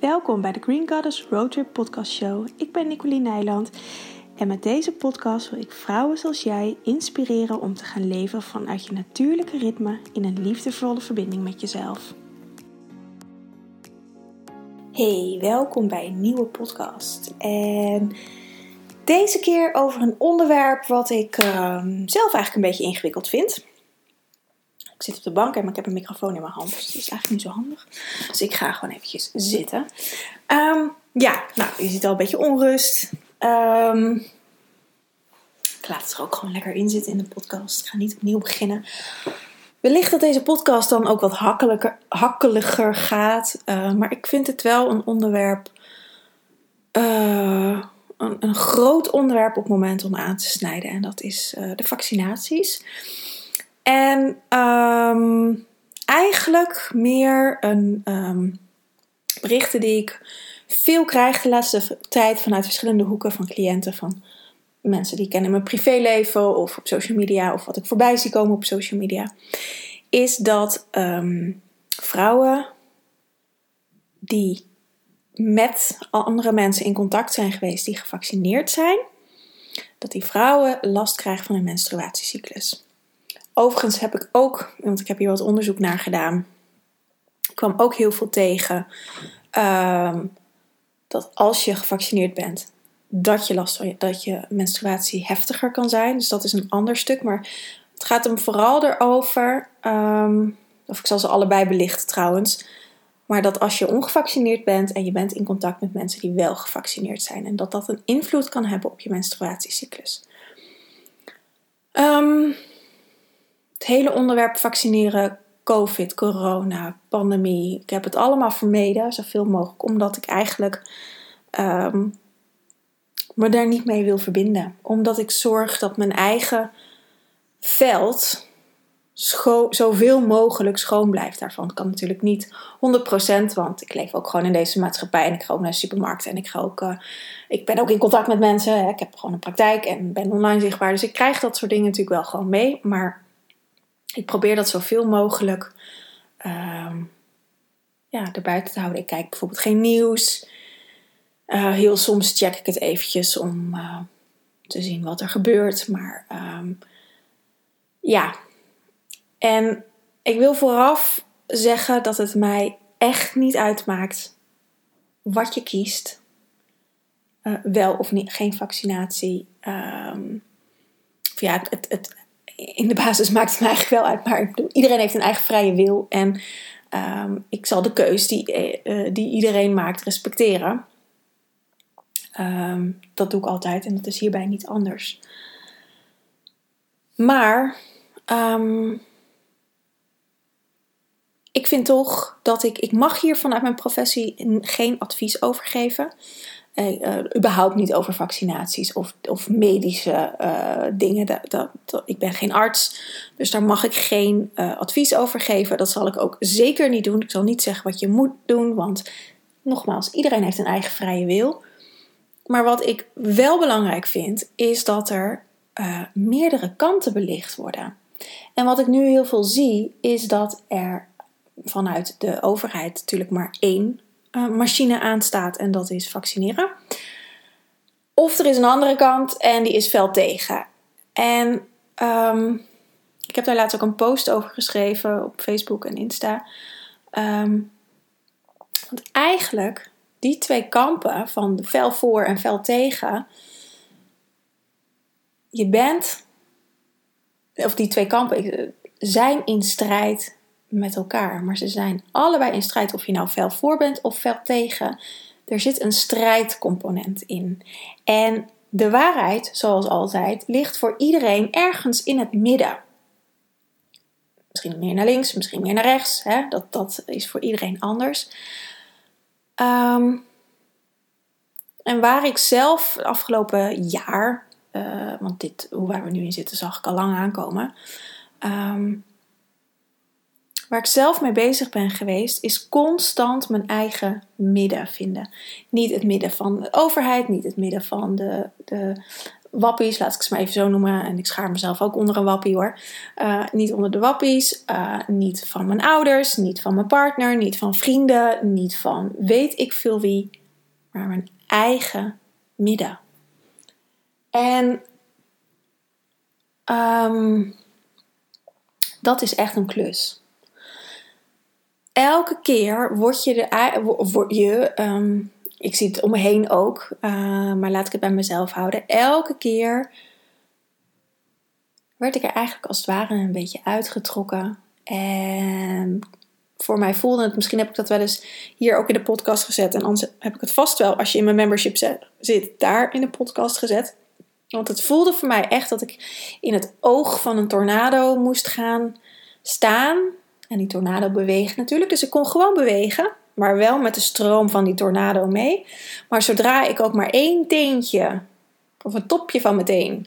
Welkom bij de Green Goddess Roadtrip Podcast Show. Ik ben Nicoline Nijland en met deze podcast wil ik vrouwen zoals jij inspireren om te gaan leven vanuit je natuurlijke ritme in een liefdevolle verbinding met jezelf. Hey, welkom bij een nieuwe podcast. En deze keer over een onderwerp wat ik ehm, zelf eigenlijk een beetje ingewikkeld vind. Ik zit op de bank en ik heb een microfoon in mijn hand, dus dat is eigenlijk niet zo handig. Dus ik ga gewoon eventjes zitten. Ehm, ja, nou, je ziet al een beetje onrust. Um, ik laat het er ook gewoon lekker in zitten in de podcast. Ik ga niet opnieuw beginnen. Wellicht dat deze podcast dan ook wat hakkelijker, hakkeliger gaat. Uh, maar ik vind het wel een onderwerp. Uh, een, groot onderwerp op het moment om aan te snijden. En dat is uh, de vaccinaties. En um, eigenlijk meer een um, berichten die ik veel krijg de laatste tijd vanuit verschillende hoeken van cliënten. Van mensen die ik ken in mijn privéleven of op social media of wat ik voorbij zie komen op social media. Is dat um, vrouwen die met andere mensen in contact zijn geweest die gevaccineerd zijn, dat die vrouwen last krijgen van een menstruatiecyclus. Overigens heb ik ook, want ik heb hier wat onderzoek naar gedaan, kwam ook heel veel tegen um, dat als je gevaccineerd bent, dat je last van je, dat je menstruatie heftiger kan zijn. Dus dat is een ander stuk. Maar het gaat hem vooral erover, um, of ik zal ze allebei belichten trouwens. Maar dat als je ongevaccineerd bent en je bent in contact met mensen die wel gevaccineerd zijn, en dat dat een invloed kan hebben op je menstruatiecyclus. Um, het hele onderwerp vaccineren, COVID, corona, pandemie. Ik heb het allemaal vermeden, zoveel mogelijk, omdat ik eigenlijk um, me daar niet mee wil verbinden. Omdat ik zorg dat mijn eigen veld zoveel mogelijk schoon blijft daarvan. kan natuurlijk niet 100%, want ik leef ook gewoon in deze maatschappij en ik ga ook naar de supermarkt en ik, ga ook, uh, ik ben ook in contact met mensen. Hè. Ik heb gewoon een praktijk en ben online zichtbaar. Dus ik krijg dat soort dingen natuurlijk wel gewoon mee. Maar ik probeer dat zoveel mogelijk um, ja, erbuiten te houden. Ik kijk bijvoorbeeld geen nieuws. Uh, heel soms check ik het eventjes om uh, te zien wat er gebeurt. Maar um, ja. En ik wil vooraf zeggen dat het mij echt niet uitmaakt wat je kiest. Uh, wel of niet, geen vaccinatie. Um, of ja, het, het, in de basis maakt het me eigenlijk wel uit. Maar iedereen heeft een eigen vrije wil. En um, ik zal de keus die, uh, die iedereen maakt respecteren. Um, dat doe ik altijd en dat is hierbij niet anders. Maar um, ik vind toch dat ik, ik mag hier vanuit mijn professie geen advies over geven. Uh, überhaupt niet over vaccinaties of, of medische uh, dingen. Dat, dat, ik ben geen arts, dus daar mag ik geen advies over geven. Dat zal ik ook zeker niet doen. Ik zal niet zeggen wat je moet doen, want nogmaals, iedereen heeft een eigen vrije wil. Maar wat ik wel belangrijk vind, is dat er meerdere kanten belicht worden. En wat ik nu heel veel zie, is dat er vanuit de overheid natuurlijk maar één machine aanstaat en dat is vaccineren. Of er is een andere kant en die is fel tegen. En um, ik heb daar laatst ook een post over geschreven op Facebook en Insta. Um, want eigenlijk, die twee kampen van fel voor en fel tegen. Je bent, of die twee kampen zijn in strijd met elkaar. Maar ze zijn allebei in strijd of je nou fel voor bent of fel tegen. Er zit een strijdcomponent in. En de waarheid, zoals altijd, ligt voor iedereen ergens in het midden. Misschien meer naar links, misschien meer naar rechts. Hè? Dat, dat is voor iedereen anders. Um, en waar ik zelf afgelopen jaar, uh, want dit, waar we nu in zitten, zag ik al lang aankomen. Um, Waar ik zelf mee bezig ben geweest, is constant mijn eigen midden vinden. Niet het midden van de overheid, niet het midden van de, de wappies, laat ik ze maar even zo noemen. En ik schaar mezelf ook onder een wappie hoor. Uh, niet onder de wappies, uh, niet van mijn ouders, niet van mijn partner, niet van vrienden, niet van weet ik veel wie, maar mijn eigen midden. En um, dat is echt een klus. Elke keer word je, de, je um, ik zie het om me heen ook, uh, maar laat ik het bij mezelf houden. Elke keer werd ik er eigenlijk als het ware een beetje uitgetrokken. En voor mij voelde het, misschien heb ik dat wel eens hier ook in de podcast gezet. En anders heb ik het vast wel, als je in mijn membership zit, daar in de podcast gezet. Want het voelde voor mij echt dat ik in het oog van een tornado moest gaan staan. En die tornado beweegt natuurlijk, dus ik kon gewoon bewegen maar wel met de stroom van die tornado mee. Maar zodra ik ook maar één teentje of een topje van meteen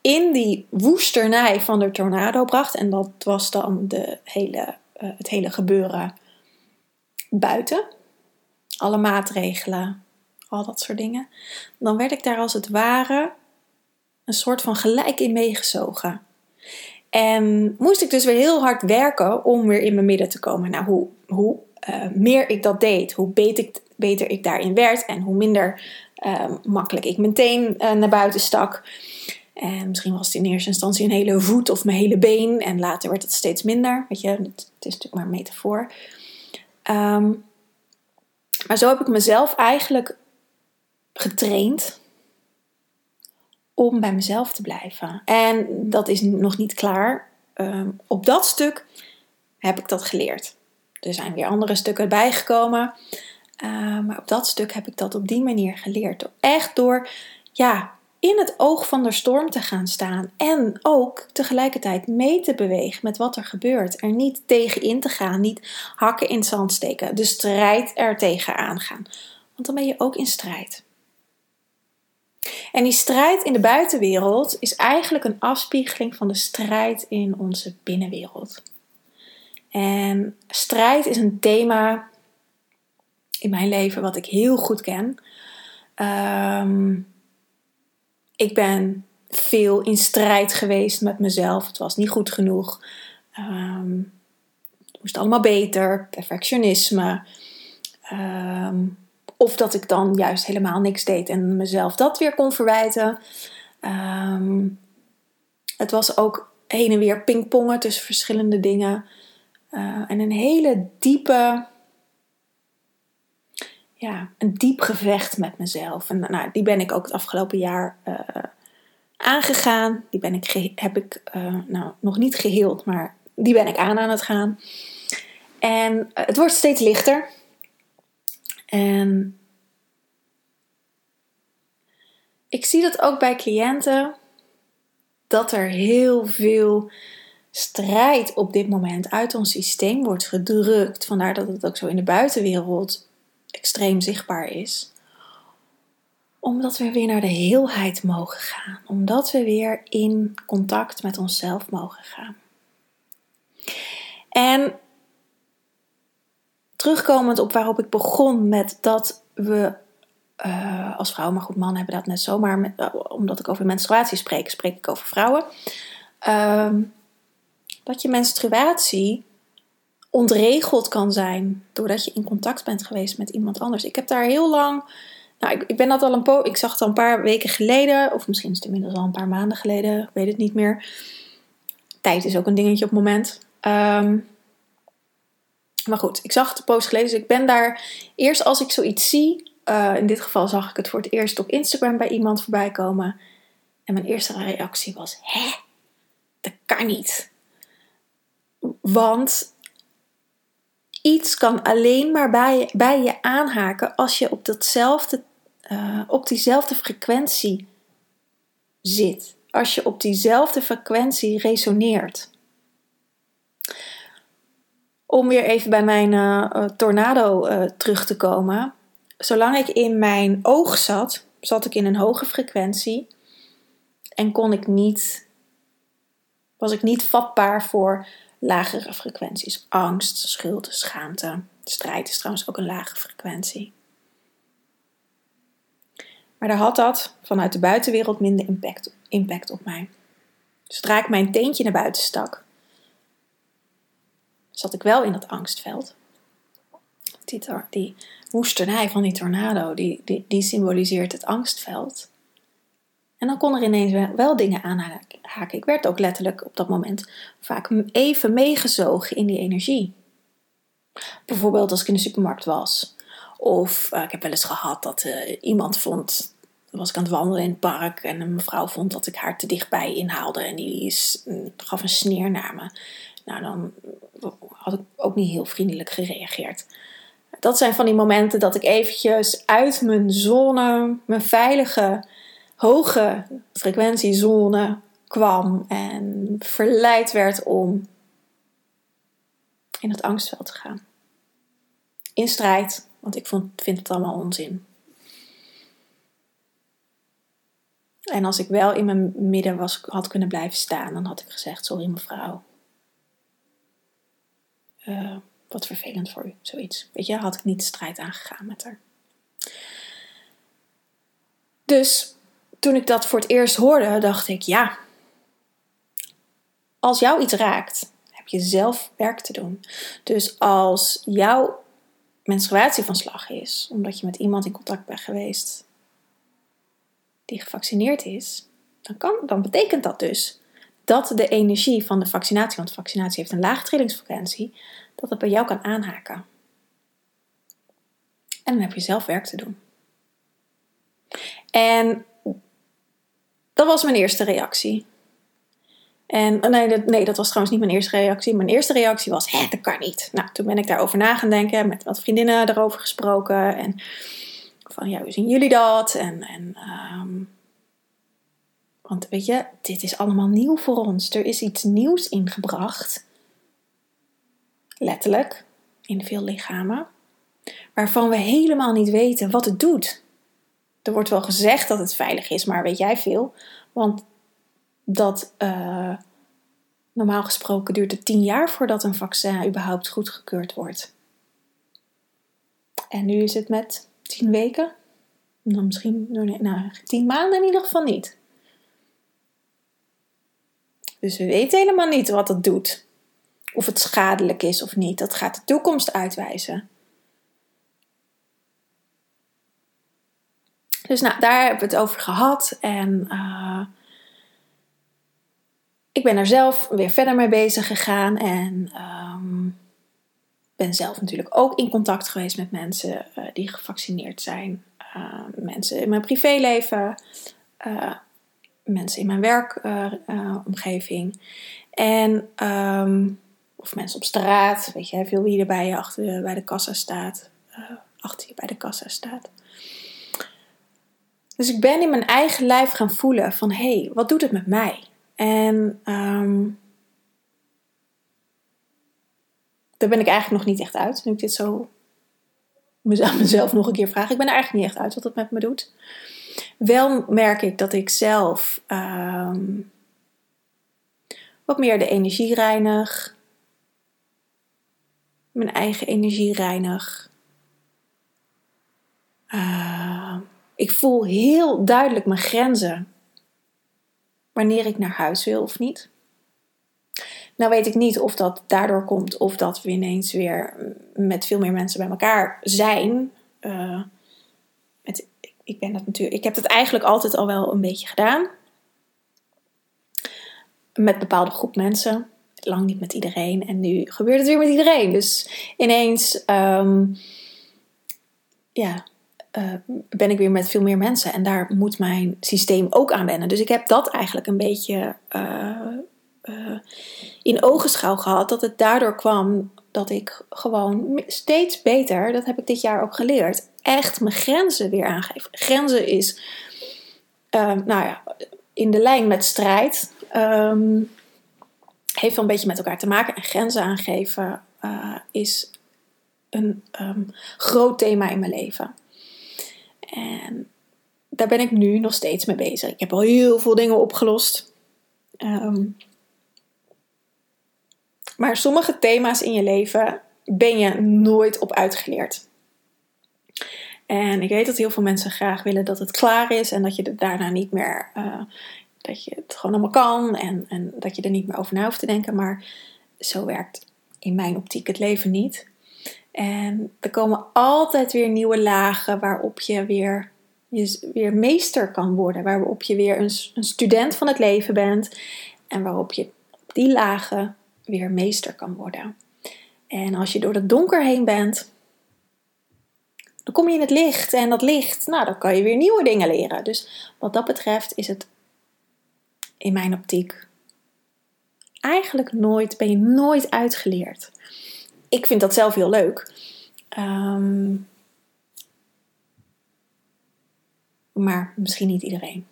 in die woesternij van de tornado bracht, en dat was dan de hele, uh, het hele gebeuren buiten, alle maatregelen, al dat soort dingen, dan werd ik daar als het ware een soort van gelijk in meegezogen. En moest ik dus weer heel hard werken om weer in mijn midden te komen. Nou, hoe, hoe uh, meer ik dat deed, hoe beter ik, daarin werd en hoe minder uh, makkelijk ik meteen uh, naar buiten stak. En misschien was het in eerste instantie een hele voet of mijn hele been en later werd het steeds minder. Weet je, het, is natuurlijk maar een metafoor. Um, maar zo heb ik mezelf eigenlijk getraind om bij mezelf te blijven. En dat is nog niet klaar. Um, op dat stuk heb ik dat geleerd. Er zijn weer andere stukken bijgekomen. Uh, maar op dat stuk heb ik dat op die manier geleerd. Echt door ja, in het oog van de storm te gaan staan. En ook tegelijkertijd mee te bewegen met wat er gebeurt. Er niet tegen in te gaan. Niet hakken in het zand steken. De strijd er tegen aangaan. Want dan ben je ook in strijd. En die strijd in de buitenwereld is eigenlijk een afspiegeling van de strijd in onze binnenwereld. En strijd is een thema in mijn leven wat ik heel goed ken. Um, ik ben veel in strijd geweest met mezelf. Het was niet goed genoeg. Um, het moest allemaal beter. Perfectionisme. Um, of dat ik dan juist helemaal niks deed en mezelf dat weer kon verwijten. het was ook heen en weer pingpongen tussen verschillende dingen. Uh, en een hele diepe, ja, een diep gevecht met mezelf. En nou, die ben ik ook het afgelopen jaar uh, aangegaan. Die ben ik, heb ik uh, nou, nog niet geheeld, maar die ben ik aan aan het gaan. En het wordt steeds lichter. En ik zie dat ook bij cliënten dat er heel veel strijd op dit moment uit ons systeem wordt gedrukt. Vandaar dat het ook zo in de buitenwereld extreem zichtbaar is. Omdat we weer naar de heelheid mogen gaan. Omdat we weer in contact met onszelf mogen gaan. En terugkomend op waarop ik begon met dat we uh, als vrouw, maar goed, mannen hebben dat net zomaar, met, uh, omdat ik over menstruatie spreek, spreek ik over vrouwen. Uh, dat je menstruatie ontregeld kan zijn doordat je in contact bent geweest met iemand anders. Ik heb daar heel lang, nou, ik, ik ben dat al een po, ik zag het al een paar weken geleden, of misschien is het inmiddels al een paar maanden geleden, ik weet het niet meer. Tijd is ook een dingetje op het moment. Um, maar goed, ik zag het een post geleden, dus ik ben daar eerst als ik zoiets zie, uh, in dit geval zag ik het voor het eerst op Instagram bij iemand voorbij komen. En mijn eerste reactie was: Hè? Dat kan niet. Want iets kan alleen maar bij, je aanhaken als je op, datzelfde, uh, op diezelfde frequentie zit. Als je op diezelfde frequentie resoneert. Om weer even bij mijn uh, tornado uh, terug te komen. Zolang ik in mijn oog zat, zat ik in een hoge frequentie en kon ik niet, was ik niet vatbaar voor lagere frequenties. Angst, schuld, schaamte. Strijd is trouwens ook een lage frequentie. Maar daar had dat vanuit de buitenwereld minder impact, impact op mij. Zodra ik mijn teentje naar buiten stak, zat ik wel in dat angstveld. Die, die woesternij van die tornado, die, die, die symboliseert het angstveld. En dan kon er ineens wel dingen aanhaken. Ik werd ook letterlijk op dat moment vaak even meegezogen in die energie. Bijvoorbeeld als ik in de supermarkt was. Of uh, ik heb wel eens gehad dat uh, iemand vond, was ik aan het wandelen in het park en een mevrouw vond dat ik haar te dichtbij inhaalde en die is, gaf een sneer naar me. Nou, dan had ik ook niet heel vriendelijk gereageerd. Dat zijn van die momenten dat ik eventjes uit mijn zone, mijn veilige, hoge frequentiezone kwam en verleid werd om in het angstveld te gaan. In strijd, want ik vind het allemaal onzin. En als ik wel in mijn midden was, had kunnen blijven staan, dan had ik gezegd: Sorry, mevrouw. Uh, wat vervelend voor u, zoiets. Weet je, had ik niet de strijd aangegaan met haar. Dus toen ik dat voor het eerst hoorde, dacht ik: Ja, als jou iets raakt, heb je zelf werk te doen. Dus als jouw menstruatie van slag is, omdat je met iemand in contact bent geweest die gevaccineerd is, dan, kan, dan betekent dat dus dat de energie van de vaccinatie, want vaccinatie heeft een lage trillingsfrequentie, dat het bij jou kan aanhaken. En dan heb je zelf werk te doen. En dat was mijn eerste reactie. En nee dat, nee, dat was trouwens niet mijn eerste reactie. Mijn eerste reactie was: hè, dat kan niet. Nou, toen ben ik daarover na gaan denken, met wat vriendinnen erover gesproken. En van ja, hoe zien jullie dat? En, en um, want weet je, dit is allemaal nieuw voor ons. Er is iets nieuws ingebracht. Letterlijk, in veel lichamen. Waarvan we helemaal niet weten wat het doet. Er wordt wel gezegd dat het veilig is, maar weet jij veel? Want dat uh, normaal gesproken duurt het tien jaar voordat een vaccin überhaupt goedgekeurd wordt. En nu is het met tien weken. Dan misschien nou, tien maanden in ieder geval niet. Dus we weten helemaal niet wat het doet. Of het schadelijk is of niet. Dat gaat de toekomst uitwijzen. Dus nou, daar hebben we het over gehad. En uh, ik ben er zelf weer verder mee bezig gegaan. En um, ben zelf natuurlijk ook in contact geweest met mensen uh, die gevaccineerd zijn. Uh, mensen in mijn privéleven. Mensen in mijn werkomgeving. en um, of mensen op straat. Weet je, veel wie er bij je achter bij de kassa staat. achter je bij de kassa staat. Dus ik ben in mijn eigen lijf gaan voelen van hé, hey, wat doet het met mij? En um, daar ben ik eigenlijk nog niet echt uit. Nu ik dit zo mezelf nog een keer vraag. Ik ben er eigenlijk niet echt uit wat het met me doet. Wel merk ik dat ik zelf um, wat meer de energie reinig. Mijn eigen energie reinig. Uh, ik voel heel duidelijk mijn grenzen wanneer ik naar huis wil of niet. Nou weet ik niet of dat daardoor komt of dat we ineens weer met veel meer mensen bij elkaar zijn. Uh, ik, ben dat natuurlijk, ik heb het eigenlijk altijd al wel een beetje gedaan. Met bepaalde groep mensen. Lang niet met iedereen. En nu gebeurt het weer met iedereen. Dus ineens um, ja, uh, ben ik weer met veel meer mensen. En daar moet mijn systeem ook aan wennen. Dus ik heb dat eigenlijk een beetje uh, uh, in ogenschouw gehad. Dat het daardoor kwam dat ik gewoon steeds beter, dat heb ik dit jaar ook geleerd, echt mijn grenzen weer aangeef. Grenzen is, nou ja, in de lijn met strijd. Um, heeft wel een beetje met elkaar te maken. En grenzen aangeven is een um, groot thema in mijn leven. En daar ben ik nu nog steeds mee bezig. Ik heb al heel veel dingen opgelost. Ehm, maar sommige thema's in je leven ben je nooit op uitgeleerd. En ik weet dat heel veel mensen graag willen dat het klaar is en dat je daarna niet meer, uh, dat je het gewoon allemaal kan en, en dat je er niet meer over na hoeft te denken. Maar zo werkt in mijn optiek het leven niet. En er komen altijd weer nieuwe lagen waarop je weer, weer meester kan worden. Waarop je weer een, een student van het leven bent. En waarop je op die lagen weer meester kan worden. En als je door het donker heen bent, dan kom je in het licht. En dat licht, nou, dan kan je weer nieuwe dingen leren. Dus wat dat betreft is het in mijn optiek eigenlijk nooit, ben je nooit uitgeleerd. Ik vind dat zelf heel leuk. Ehm, maar misschien niet iedereen.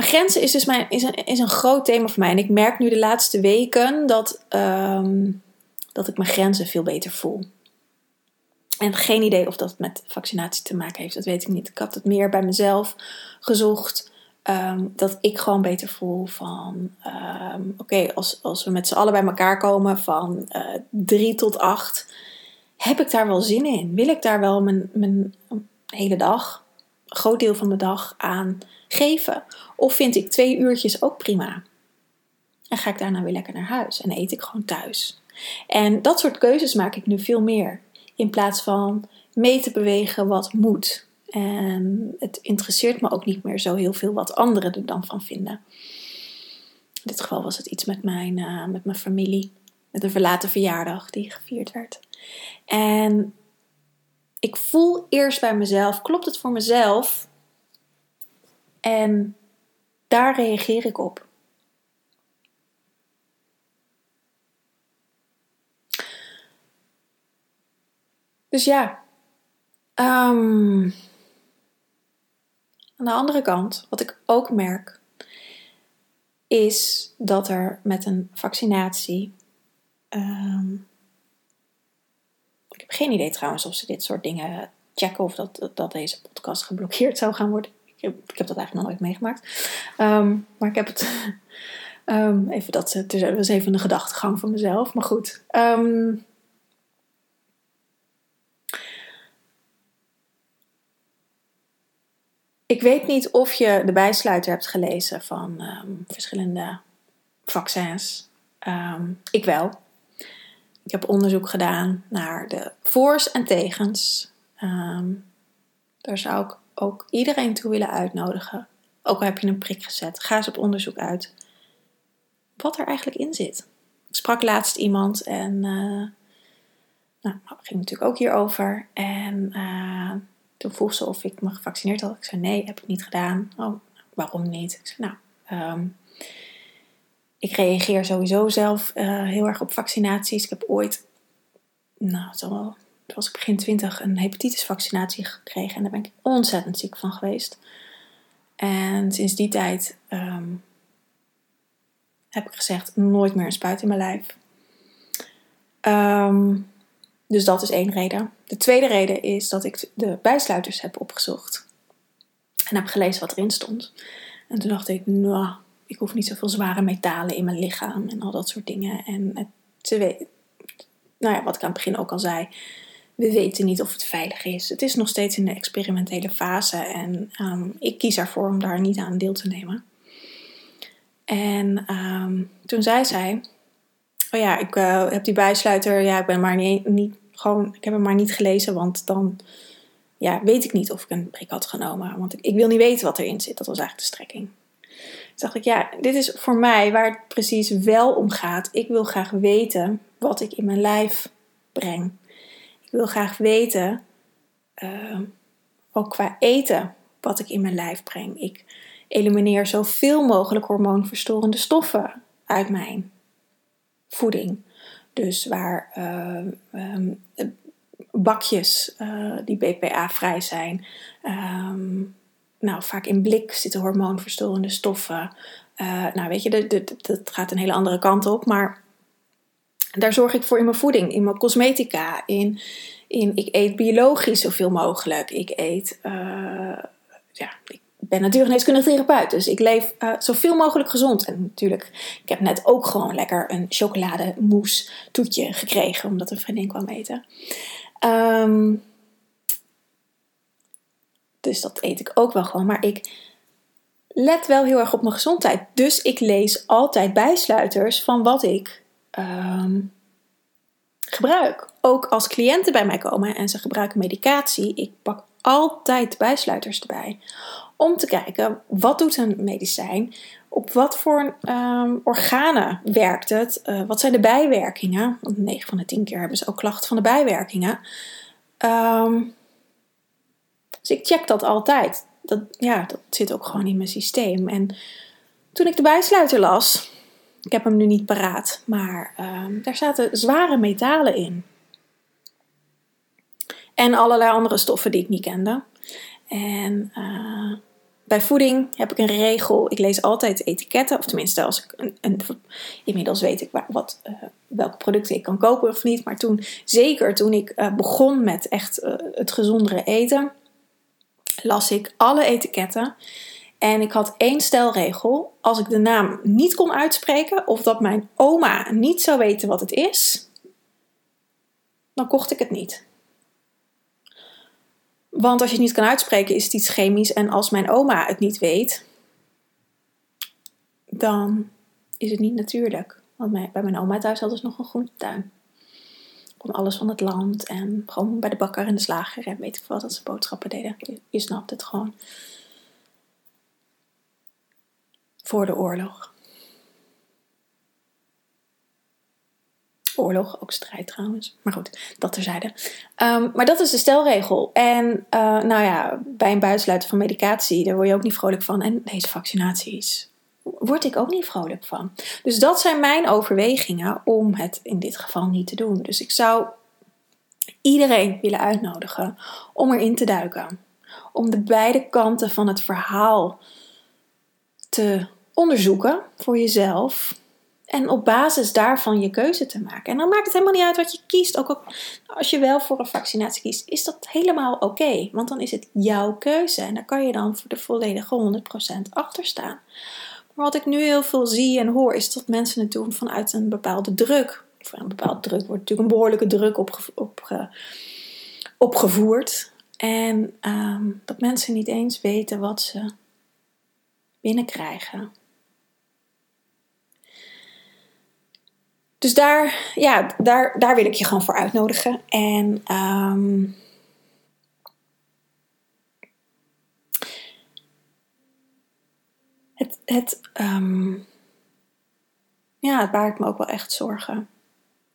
Maar grenzen is dus mijn, is een, is een groot thema voor mij. En ik merk nu de laatste weken dat, ehm, dat ik mijn grenzen veel beter voel. En geen idee of dat met vaccinatie te maken heeft, dat weet ik niet. Ik had het meer bij mezelf gezocht. Ehm, dat ik gewoon beter voel van, ehm, oké, als, als we met z'n allen bij elkaar komen van uh, drie tot acht, heb ik daar wel zin in? Wil ik daar wel mijn, mijn hele dag, een groot deel van mijn dag aan geven? Of vind ik twee uurtjes ook prima? En ga ik daarna weer lekker naar huis en eet ik gewoon thuis? En dat soort keuzes maak ik nu veel meer. In plaats van mee te bewegen wat moet. En het interesseert me ook niet meer zo heel veel wat anderen er dan van vinden. In dit geval was het iets met mijn, uh, met mijn familie. Met een verlaten verjaardag die gevierd werd. En ik voel eerst bij mezelf, klopt het voor mezelf? En daar reageer ik op. Dus ja, um, aan de andere kant, wat ik ook merk, is dat er met een vaccinatie. Um, ik heb geen idee trouwens of ze dit soort dingen checken of dat, dat deze podcast geblokkeerd zou gaan worden. Ik heb, ik heb dat eigenlijk nog nooit meegemaakt. Um, maar ik heb het. Um, even dat, het was even een gedachtegang van mezelf. Maar goed. Um, Ik weet niet of je de bijsluiter hebt gelezen van ehm, verschillende vaccins. Ik wel. Ik heb onderzoek gedaan naar de voor's en tegens. Daar zou ik ook iedereen toe willen uitnodigen. Ook al heb je een prik gezet, ga eens op onderzoek uit. Wat er eigenlijk in zit. Ik sprak laatst iemand en. Uh, nou, ging natuurlijk ook hierover. En uh, toen vroeg ze of ik me gevaccineerd had. Ik zei nee, heb ik niet gedaan. Oh, waarom niet? Ik zei nou, um, ik reageer sowieso zelf uh, heel erg op vaccinaties. Ik heb ooit, nou, het al, was ik begin twintig, een hepatitisvaccinatie gekregen. En daar ben ik ontzettend ziek van geweest. En sinds die tijd um, heb ik gezegd, nooit meer een spuit in mijn lijf. Um, dus dat is één reden. De tweede reden is dat ik de bijsluiters heb opgezocht. En heb gelezen wat erin stond. En toen dacht ik, nou, ik hoef niet zoveel zware metalen in mijn lichaam en al dat soort dingen. En weten, nou ja, wat ik aan het begin ook al zei, we weten niet of het veilig is. Het is nog steeds in de experimentele fase en um, ik kies ervoor om daar niet aan deel te nemen. En um, toen zei zij, oh ja, ik uh, heb die bijsluiter, ja, ik ben maar niet, gewoon, ik heb hem maar niet gelezen, want dan ja, weet ik niet of ik een prik had genomen. Want ik, ik wil niet weten wat erin zit. Dat was eigenlijk de strekking. Toen dacht ik, ja, dit is voor mij waar het precies wel om gaat. Ik wil graag weten wat ik in mijn lijf breng. Ik wil graag weten, uh, ook qua eten, wat ik in mijn lijf breng. Ik elimineer zoveel mogelijk hormoonverstorende stoffen uit mijn voeding. Dus waar uh, um, bakjes uh, die BPA-vrij zijn. Um, nou, vaak in blik zitten hormoonverstorende stoffen. Nou, weet je, dat gaat een hele andere kant op. Maar daar zorg ik voor in mijn voeding, in mijn cosmetica. In, in ik eet biologisch zoveel mogelijk. Ik eet, uh, ja, ik ben natuurgeneeskundig therapeut, dus ik leef uh, zoveel mogelijk gezond. En natuurlijk, ik heb net ook gewoon lekker een chocolademousse toetje gekregen, omdat een vriendin kwam eten. Ehm, dus dat eet ik ook wel gewoon. Maar ik let wel heel erg op mijn gezondheid. Dus ik lees altijd bijsluiters van wat ik ehm, gebruik. Ook als cliënten bij mij komen en ze gebruiken medicatie, ik pak altijd bijsluiters erbij. Om te kijken, wat doet een medicijn? Op wat voor um, organen werkt het? Uh, wat zijn de bijwerkingen? Want 9 van de 10 keer hebben ze ook klachten van de bijwerkingen. Um, dus ik check dat altijd. Dat, ja, dat zit ook gewoon in mijn systeem. En toen ik de bijsluiter las, ik heb hem nu niet paraat, maar um, daar zaten zware metalen in. En allerlei andere stoffen die ik niet kende. En uh, bij voeding heb ik een regel. Ik lees altijd etiketten. Of tenminste, als ik inmiddels weet ik wat, uh, welke producten ik kan kopen of niet. Maar toen, zeker toen ik uh, begon met echt het gezondere eten, las ik alle etiketten. En ik had één stelregel. Als ik de naam niet kon uitspreken of dat mijn oma niet zou weten wat het is, dan kocht ik het niet. Want als je het niet kan uitspreken, is het iets chemisch. En als mijn oma het niet weet, dan is het niet natuurlijk. Want bij mijn oma thuis hadden ze nog een groentetuin. Kon alles van het land en gewoon bij de bakker en de slager en weet ik wat dat ze boodschappen deden. Je snapt het gewoon. Voor de oorlog. Oorlog, ook strijd trouwens. Maar goed, dat terzijde. Um, maar dat is de stelregel. En uh, nou ja, bij een buitensluiten van medicatie, daar word je ook niet vrolijk van. En deze vaccinaties word ik ook niet vrolijk van. Dus dat zijn mijn overwegingen om het in dit geval niet te doen. Dus ik zou iedereen willen uitnodigen om erin te duiken. Om de beide kanten van het verhaal te onderzoeken voor jezelf. En op basis daarvan je keuze te maken. En dan maakt het helemaal niet uit wat je kiest. Ook als je wel voor een vaccinatie kiest, is dat helemaal oké. want dan is het jouw keuze. En daar kan je dan voor de volledige 100% achter staan. Maar wat ik nu heel veel zie en hoor, is dat mensen het doen vanuit een bepaalde druk. Of een bepaalde druk wordt natuurlijk een behoorlijke druk opge opge opgevoerd. En um, dat mensen niet eens weten wat ze binnenkrijgen. Dus daar, ja, daar, daar wil ik je gewoon voor uitnodigen. En um, het, het, um, ja, het baart me ook wel echt zorgen.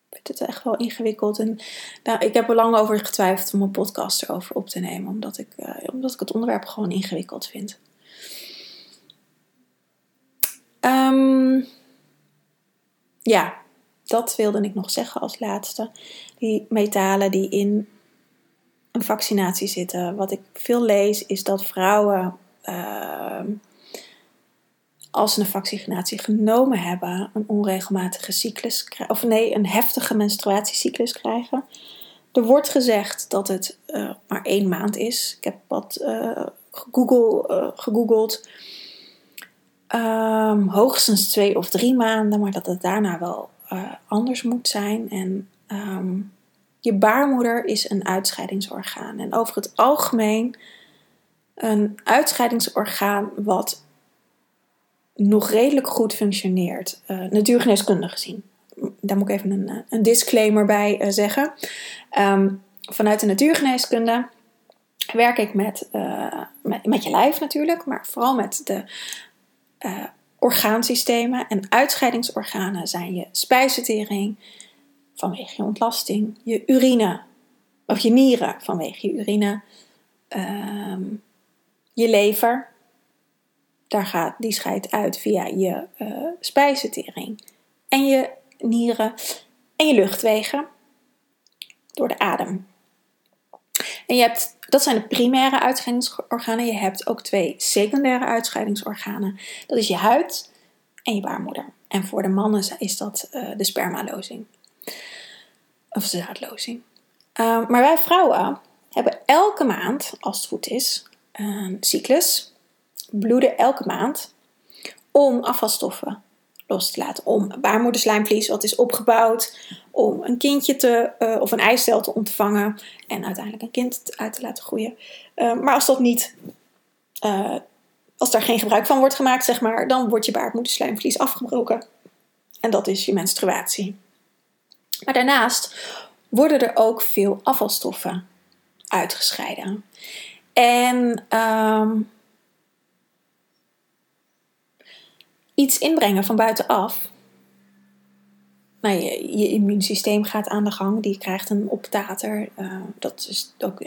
Ik vind het echt wel ingewikkeld. En nou, ik heb er lang over getwijfeld om een podcast erover op te nemen, omdat ik, uh, omdat ik het onderwerp gewoon ingewikkeld vind. Um, ja, dat wilde ik nog zeggen als laatste. Die metalen die in een vaccinatie zitten. Wat ik veel lees is dat vrouwen, uh, als ze een vaccinatie genomen hebben, een onregelmatige cyclus krijgen. Of nee, een heftige menstruatiecyclus krijgen. Er wordt gezegd dat het uh, maar één maand is. Ik heb wat uh, Google, gegoogeld. Um, hoogstens twee of drie maanden, maar dat het daarna wel uh, anders moet zijn. En um, je baarmoeder is een uitscheidingsorgaan. En over het algemeen een uitscheidingsorgaan wat nog redelijk goed functioneert, uh, natuurgeneeskundig gezien. Daar moet ik even een, een disclaimer bij zeggen. Um, vanuit de natuurgeneeskunde werk ik met, met, met, je lijf natuurlijk, maar vooral met de orgaansystemen. En uitscheidingsorganen zijn je spijsvertering vanwege je ontlasting, je urine, of je nieren vanwege je urine, um, je lever. Daar gaat, die scheidt uit via je uh, spijsvertering. En je nieren en je luchtwegen door de adem. En je hebt, dat zijn de primaire uitscheidingsorganen. Je hebt ook twee secundaire uitscheidingsorganen. Dat is je huid en je baarmoeder. En voor de mannen is dat uh, de spermalozing. Of de zaadlozing. Uh, maar wij vrouwen hebben elke maand, als het goed is, een cyclus. Bloeden elke maand om afvalstoffen los te laten. Om baarmoederslijmvlies, wat is opgebouwd, om een kindje te, uh, of een eicel te ontvangen en uiteindelijk een kind uit te laten groeien. Uh, maar als dat niet, uh, als daar geen gebruik van wordt gemaakt, zeg maar, dan wordt je baarmoederslijmvlies afgebroken. En dat is je menstruatie. Maar daarnaast worden er ook veel afvalstoffen uitgescheiden. En um, iets inbrengen van buitenaf. Nou, je, immuunsysteem gaat aan de gang, die krijgt een optater. Uh, dat is ook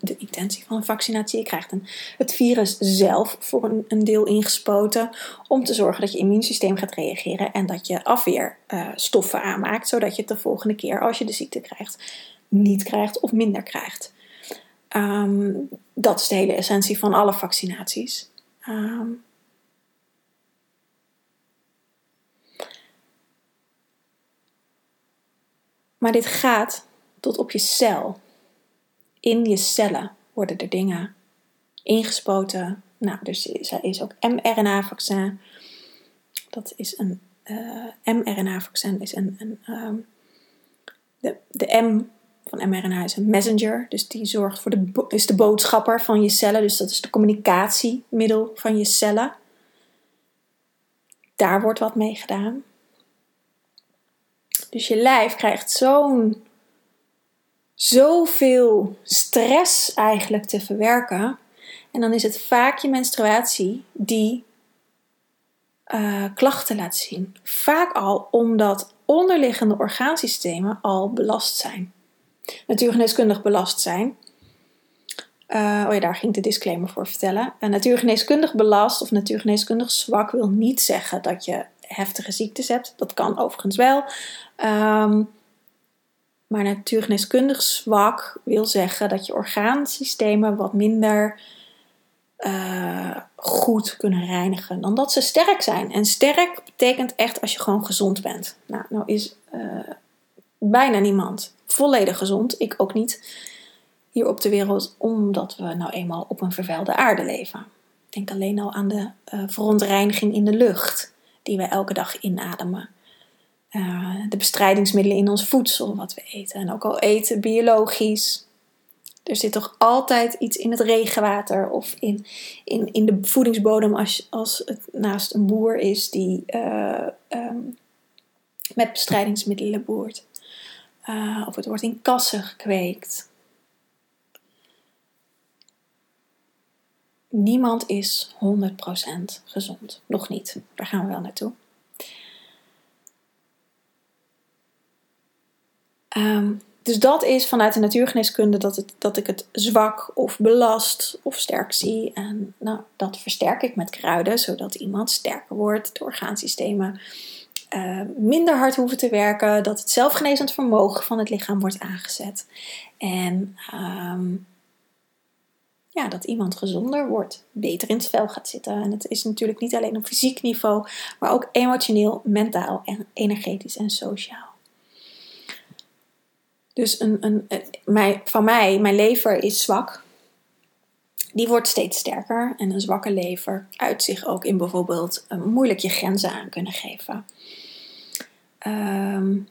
de intentie van een vaccinatie. Je krijgt een, het virus zelf voor een, een, deel ingespoten om te zorgen dat je immuunsysteem gaat reageren en dat je afweerstoffen uh, aanmaakt, zodat je het de volgende keer als je de ziekte krijgt niet krijgt of minder krijgt. Um, dat is de hele essentie van alle vaccinaties. Um, Maar dit gaat tot op je cel. In je cellen worden er dingen ingespoten. Nou, dus er is ook mRNA-vaccin. Dat is een uh, mRNA-vaccin is een, een um, de, de M van mRNA is een messenger, dus die zorgt voor de, is de boodschapper van je cellen, dus dat is de communicatiemiddel van je cellen. Daar wordt wat mee gedaan. Dus je lijf krijgt zo'n zoveel stress eigenlijk te verwerken. En dan is het vaak je menstruatie die uh, klachten laat zien. Vaak al omdat onderliggende orgaansystemen al belast zijn. Natuurgeneeskundig belast zijn. Uh, oh ja, daar ging de disclaimer voor vertellen. Uh, natuurgeneeskundig belast of natuurgeneeskundig zwak wil niet zeggen dat je heftige ziektes hebt. Dat kan overigens wel. Um, maar natuurgeneeskundig zwak wil zeggen dat je orgaansystemen wat minder uh, goed kunnen reinigen dan dat ze sterk zijn. En sterk betekent echt als je gewoon gezond bent. Nou, nou is uh, bijna niemand volledig gezond, ik ook niet, hier op de wereld, omdat we nou eenmaal op een vervuilde aarde leven. Denk alleen al aan de uh, verontreiniging in de lucht die we elke dag inademen. Uh, de bestrijdingsmiddelen in ons voedsel wat we eten. En ook al eten biologisch. Er zit toch altijd iets in het regenwater of in, in, in de voedingsbodem als, als het naast een boer is die uh, um, met bestrijdingsmiddelen boert. Uh, of het wordt in kassen gekweekt. Niemand is 100% gezond. Nog niet. Daar gaan we wel naartoe. Um, dus dat is vanuit de natuurgeneeskunde dat, het, dat ik het zwak of belast of sterk zie. En nou, dat versterk ik met kruiden, zodat iemand sterker wordt, de orgaansystemen uh, minder hard hoeven te werken, dat het zelfgenezend vermogen van het lichaam wordt aangezet. En um, ja, dat iemand gezonder wordt, beter in het vel gaat zitten. En het is natuurlijk niet alleen op fysiek niveau, maar ook emotioneel, mentaal, en energetisch en sociaal. Dus een, een, mijn, van mij, mijn lever is zwak. Die wordt steeds sterker. En een zwakke lever uit zich ook in bijvoorbeeld een moeilijk je grenzen aan kunnen geven. Um,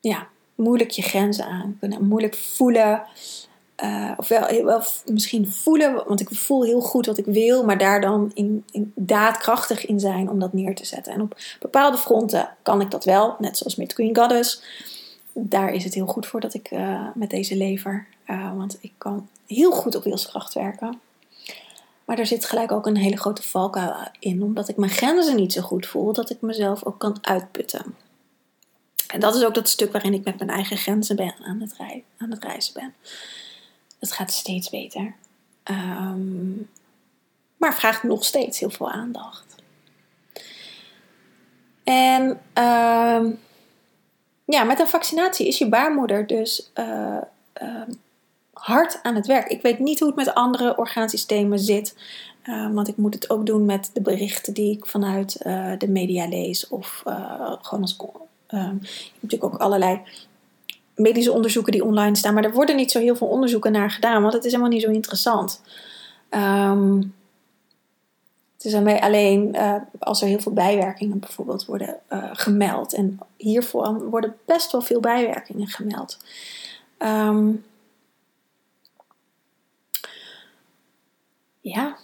ja, moeilijk je grenzen aan kunnen. Moeilijk voelen. Uh, of wel, wel, misschien voelen, want ik voel heel goed wat ik wil, maar daar dan in, in, daadkrachtig in zijn om dat neer te zetten. En op bepaalde fronten kan ik dat wel, net zoals met Queen Goddess. Daar is het heel goed voor dat ik uh, met deze lever, uh, want ik kan heel goed op wilskracht werken. Maar daar zit gelijk ook een hele grote valkuil in, omdat ik mijn grenzen niet zo goed voel, dat ik mezelf ook kan uitputten. En dat is ook dat stuk waarin ik met mijn eigen grenzen ben aan het, aan het reizen ben. Het gaat steeds beter. Um, maar vraagt nog steeds heel veel aandacht. En um, ja, met een vaccinatie is je baarmoeder dus uh, uh, hard aan het werk. Ik weet niet hoe het met andere orgaansystemen zit. Want ik moet het ook doen met de berichten die ik vanuit uh, de media lees. Of uh, gewoon als. Je hebt natuurlijk ook allerlei medische onderzoeken die online staan. Maar er worden niet zo heel veel onderzoeken naar gedaan, want het is helemaal niet zo interessant. Het is alleen uh, als er heel veel bijwerkingen bijvoorbeeld worden uh, gemeld. En hiervoor worden best wel veel bijwerkingen gemeld. Um, ja.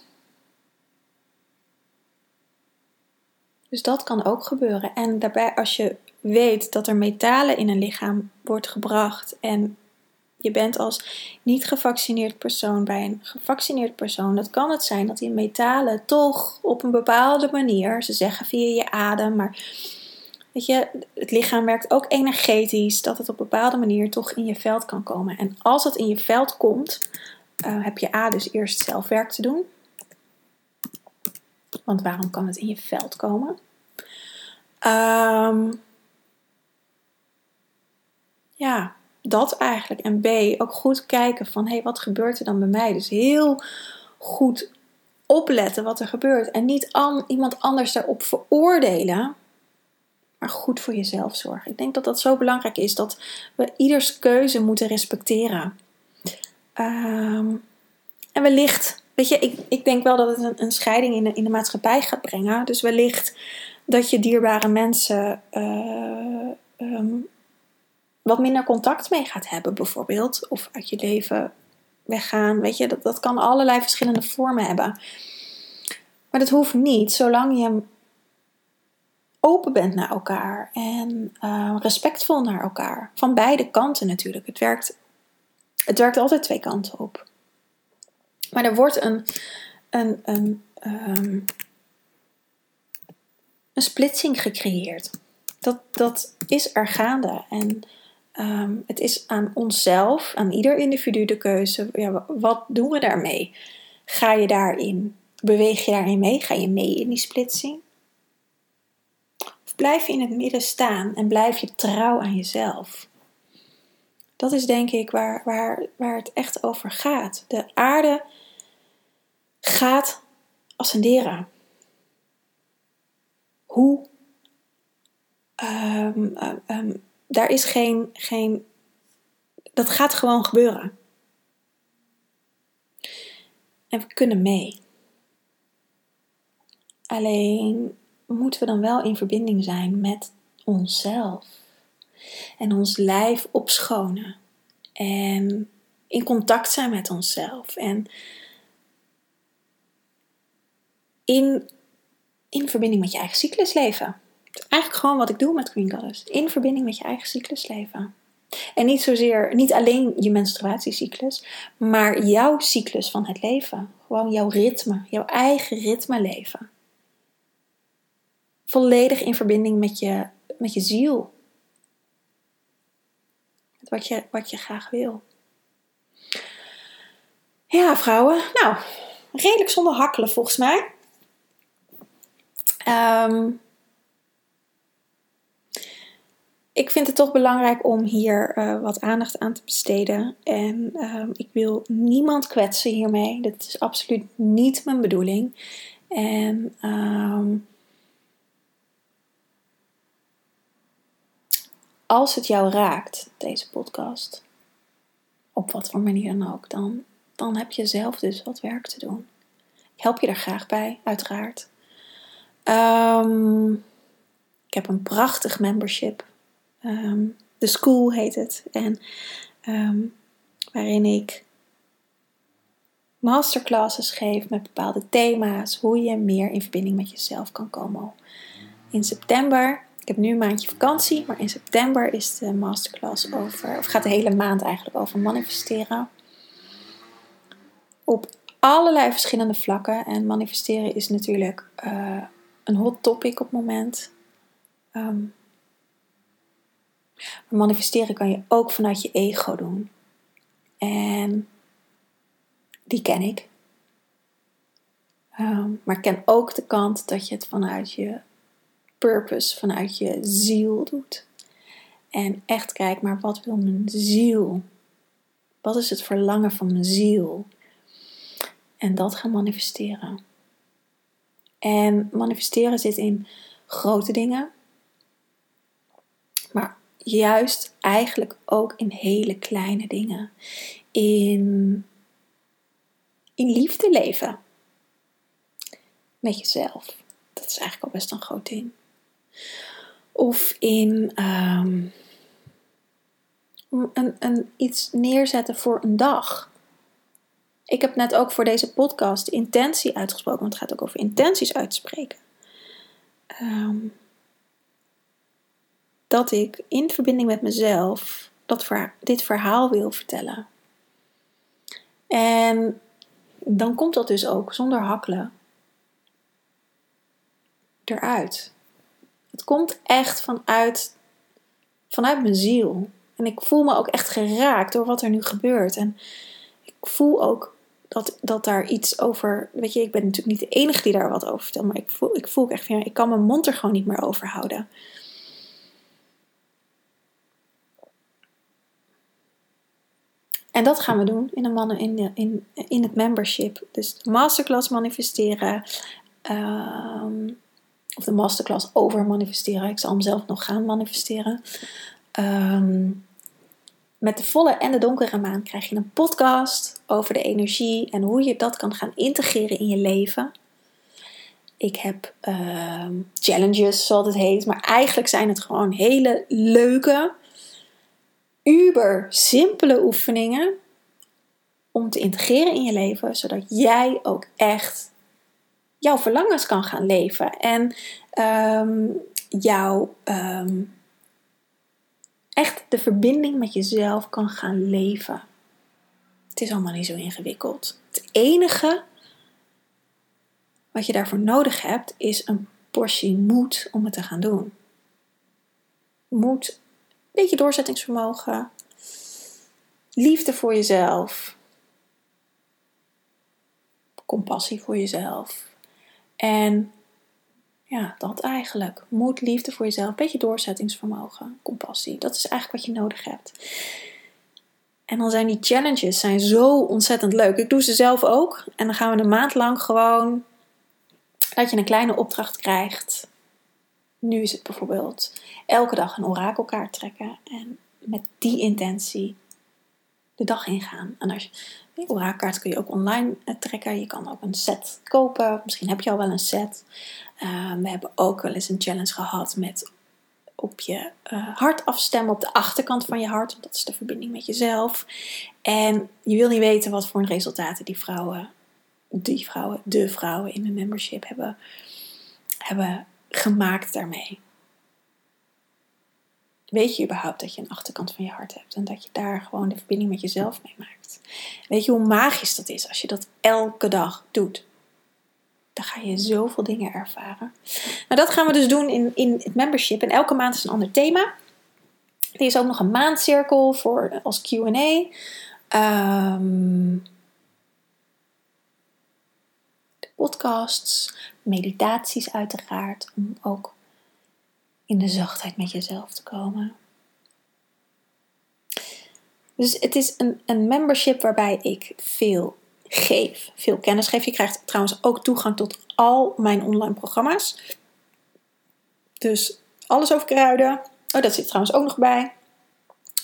Dus dat kan ook gebeuren. En daarbij, als je weet dat er metalen in een lichaam wordt gebracht en je bent als niet gevaccineerd persoon bij een gevaccineerd persoon, dat kan het zijn dat die metalen toch op een bepaalde manier, ze zeggen via je adem, maar weet je, het lichaam werkt ook energetisch, dat het op een bepaalde manier toch in je veld kan komen. En als het in je veld komt, uh, heb je A dus eerst zelf werk te doen. Want waarom kan het in je veld komen? Um, ja, dat eigenlijk. En B, ook goed kijken van, hé, hey, wat gebeurt er dan bij mij? Dus heel goed opletten wat er gebeurt. En niet an, iemand anders daarop veroordelen, maar goed voor jezelf zorgen. Ik denk dat dat zo belangrijk is, dat we ieders keuze moeten respecteren. Um, en wellicht, weet je, ik, ik denk wel dat het een, een scheiding in de, in de maatschappij gaat brengen. Dus wellicht dat je dierbare mensen uh, um, wat minder contact mee gaat hebben, bijvoorbeeld. Of uit je leven weggaan. Weet je, dat, dat kan allerlei verschillende vormen hebben. Maar dat hoeft niet, zolang je open bent naar elkaar en uh, respectvol naar elkaar. Van beide kanten natuurlijk. Het werkt, het werkt altijd twee kanten op. Maar er wordt een, een, een, um, een splitsing gecreëerd. Dat, dat is er gaande. En um, het is aan onszelf, aan ieder individu de keuze. Ja, wat doen we daarmee? Ga je daarin, beweeg je daarin mee? Ga je mee in die splitsing? Of blijf je in het midden staan en blijf je trouw aan jezelf? Dat is denk ik waar, waar, waar het echt over gaat. De aarde gaat ascenderen. Hoe? Um, daar is geen, geen. Dat gaat gewoon gebeuren. En we kunnen mee. Alleen moeten we dan wel in verbinding zijn met onszelf. En ons lijf opschonen. En in contact zijn met onszelf. En in, in verbinding met je eigen cyclus leven. Eigenlijk gewoon wat ik doe met Green Goddess. In verbinding met je eigen cyclus leven. En niet zozeer, niet alleen je menstruatiecyclus, maar jouw cyclus van het leven. Gewoon jouw ritme, jouw eigen ritme leven. Volledig in verbinding met je, met je ziel. Met wat je, wat je graag wil. Ja, vrouwen. Nou, redelijk zonder hakkelen volgens mij. Um, ik vind het toch belangrijk om hier uh, wat aandacht aan te besteden. En um, ik wil niemand kwetsen hiermee. Dat is absoluut niet mijn bedoeling. En um, als het jou raakt, deze podcast, op wat voor manier dan ook, dan, dan heb je zelf dus wat werk te doen. Ik help je er graag bij, uiteraard. Um, ik heb een prachtig membership. Um, The School heet het. En um, waarin ik masterclasses geef met bepaalde thema's. Hoe je meer in verbinding met jezelf kan komen. In september, ik heb nu een maandje vakantie, maar in september is de masterclass over, of gaat de hele maand eigenlijk over manifesteren. Op allerlei verschillende vlakken. En manifesteren is natuurlijk uh, een hot topic op het moment. Um, maar manifesteren kan je ook vanuit je ego doen. En die ken ik. Um, maar ken ook de kant dat je het vanuit je purpose, vanuit je ziel doet. En echt kijk, maar wat wil mijn ziel? Wat is het verlangen van mijn ziel? En dat gaan manifesteren. En manifesteren zit in grote dingen, juist eigenlijk ook in hele kleine dingen. In, in liefde leven. met jezelf. Dat is eigenlijk al best een groot ding. Of in ehm, een, een, iets neerzetten voor een dag. Ik heb net ook voor deze podcast intentie uitgesproken, want het gaat ook over intenties uitspreken. Um, dat ik in verbinding met mezelf dat dit verhaal wil vertellen. En dan komt dat dus ook zonder hakkelen eruit. Het komt echt vanuit, vanuit mijn ziel. En ik voel me ook echt geraakt door wat er nu gebeurt. En ik voel ook dat, dat daar iets over. Weet je, ik ben natuurlijk niet de enige die daar wat over vertelt. Maar ik voel, ik voel echt ja, ik kan mijn mond er gewoon niet meer over houden. En dat gaan we doen in, de mannen, in, in, in het membership. Dus de masterclass manifesteren. Ehm, of de masterclass over manifesteren. Ik zal hem zelf nog gaan manifesteren. Ehm, met de volle en de donkere maan krijg je een podcast over de energie en hoe je dat kan gaan integreren in je leven. Ik heb ehm, challenges, zoals het heet, maar eigenlijk zijn het gewoon hele leuke, uber simpele oefeningen om te integreren in je leven, zodat jij ook echt jouw verlangens kan gaan leven en um, jouw ehm, echt de verbinding met jezelf kan gaan leven. Het is allemaal niet zo ingewikkeld. Het enige wat je daarvoor nodig hebt is een portie moed om het te gaan doen. Moed, beetje doorzettingsvermogen, liefde voor jezelf, compassie voor jezelf en ja, dat eigenlijk. Moed, liefde voor jezelf, beetje doorzettingsvermogen, compassie. Dat is eigenlijk wat je nodig hebt. En dan zijn die challenges zijn zo ontzettend leuk. Ik doe ze zelf ook. En dan gaan we een maand lang gewoon dat je een kleine opdracht krijgt. Nu is het bijvoorbeeld elke dag een orakelkaart trekken en met die intentie de dag ingaan. En als je, die orakelkaart kun je ook online eh, trekken. Je kan ook een set kopen. Misschien heb je al wel een set. Ehm, we hebben ook wel eens een challenge gehad met op je uh, hart afstemmen, op de achterkant van je hart. Dat is de verbinding met jezelf. En je wil niet weten wat voor resultaten die vrouwen, die vrouwen, de vrouwen in de membership hebben, hebben gemaakt daarmee. Weet je überhaupt dat je een achterkant van je hart hebt en dat je daar gewoon de verbinding met jezelf mee maakt? Weet je hoe magisch dat is als je dat elke dag doet? Dan ga je zoveel dingen ervaren. Nou, dat gaan we dus doen in, in het membership. En elke maand is een ander thema. Er is ook nog een maandcirkel voor, als QA. Um, ehm, de podcasts, meditaties uiteraard. Om ook in de zachtheid met jezelf te komen. Dus het is een, een membership waarbij ik veel geef, veel kennis geef. Je krijgt trouwens ook toegang tot al mijn online programma's. Dus alles over kruiden. Oh, dat zit trouwens ook nog bij.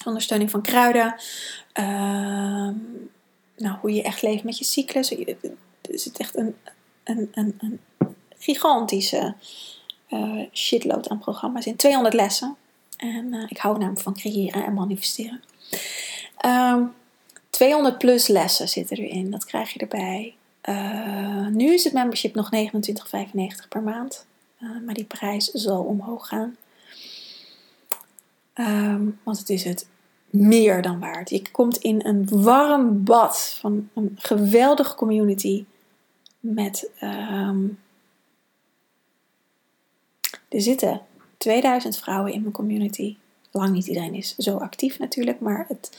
Ondersteuning van kruiden. Ehm, nou, hoe je echt leeft met je cyclus. Er zit echt een, een, een, gigantische uh, shitload aan programma's in. 200 lessen. En uh, ik hou namelijk van creëren en manifesteren. Um, 200 plus lessen zitten erin. Dat krijg je erbij. Uh, nu is het membership nog 29,95 per maand. Maar die prijs zal omhoog gaan. Um, want het is het meer dan waard. Je komt in een warm bad van een geweldige community. Met. Um, er zitten 2000 vrouwen in mijn community. Lang niet iedereen is zo actief natuurlijk, maar het,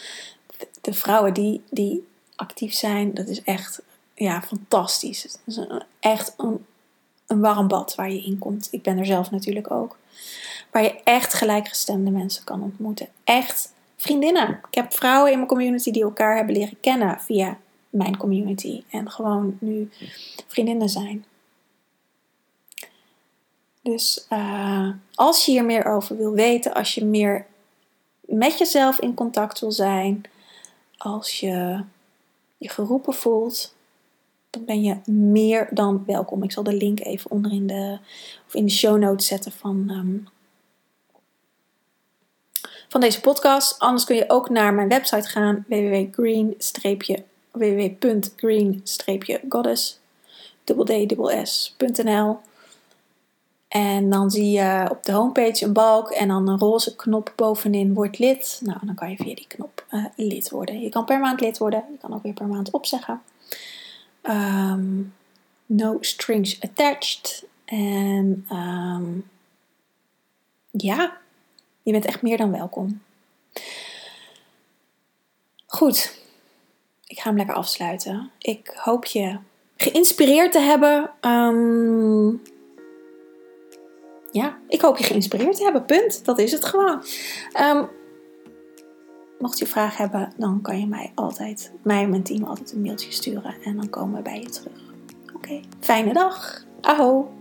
de vrouwen die, die actief zijn, dat is echt ja, fantastisch. Het is echt een, een warm bad waar je in komt. Ik ben er zelf natuurlijk ook. Waar je echt gelijkgestemde mensen kan ontmoeten. Echt vriendinnen. Ik heb vrouwen in mijn community die elkaar hebben leren kennen via mijn community. En gewoon nu vriendinnen zijn. Dus uh, als je hier meer over wil weten, als je meer met jezelf in contact wil zijn, als je je geroepen voelt, dan ben je meer dan welkom. Ik zal de link even onder in de, of in de show notes zetten van, ehm, van deze podcast. Anders kun je ook naar mijn website gaan www.green-goddess.nl en dan zie je op de homepage een balk en dan een roze knop bovenin wordt lid. Nou, dan kan je via die knop uh, lid worden. Je kan per maand lid worden. Je kan ook weer per maand opzeggen. Um, no strings attached. En um, ja, je bent echt meer dan welkom. Goed, ik ga hem lekker afsluiten. Ik hoop je geïnspireerd te hebben. Um, ja, ik hoop je geïnspireerd te hebben. Punt. Dat is het gewoon. Um, mocht je vragen hebben, dan kan je mij altijd, mij en mijn team altijd een mailtje sturen. En dan komen we bij je terug. Oké, fijne dag. Aho.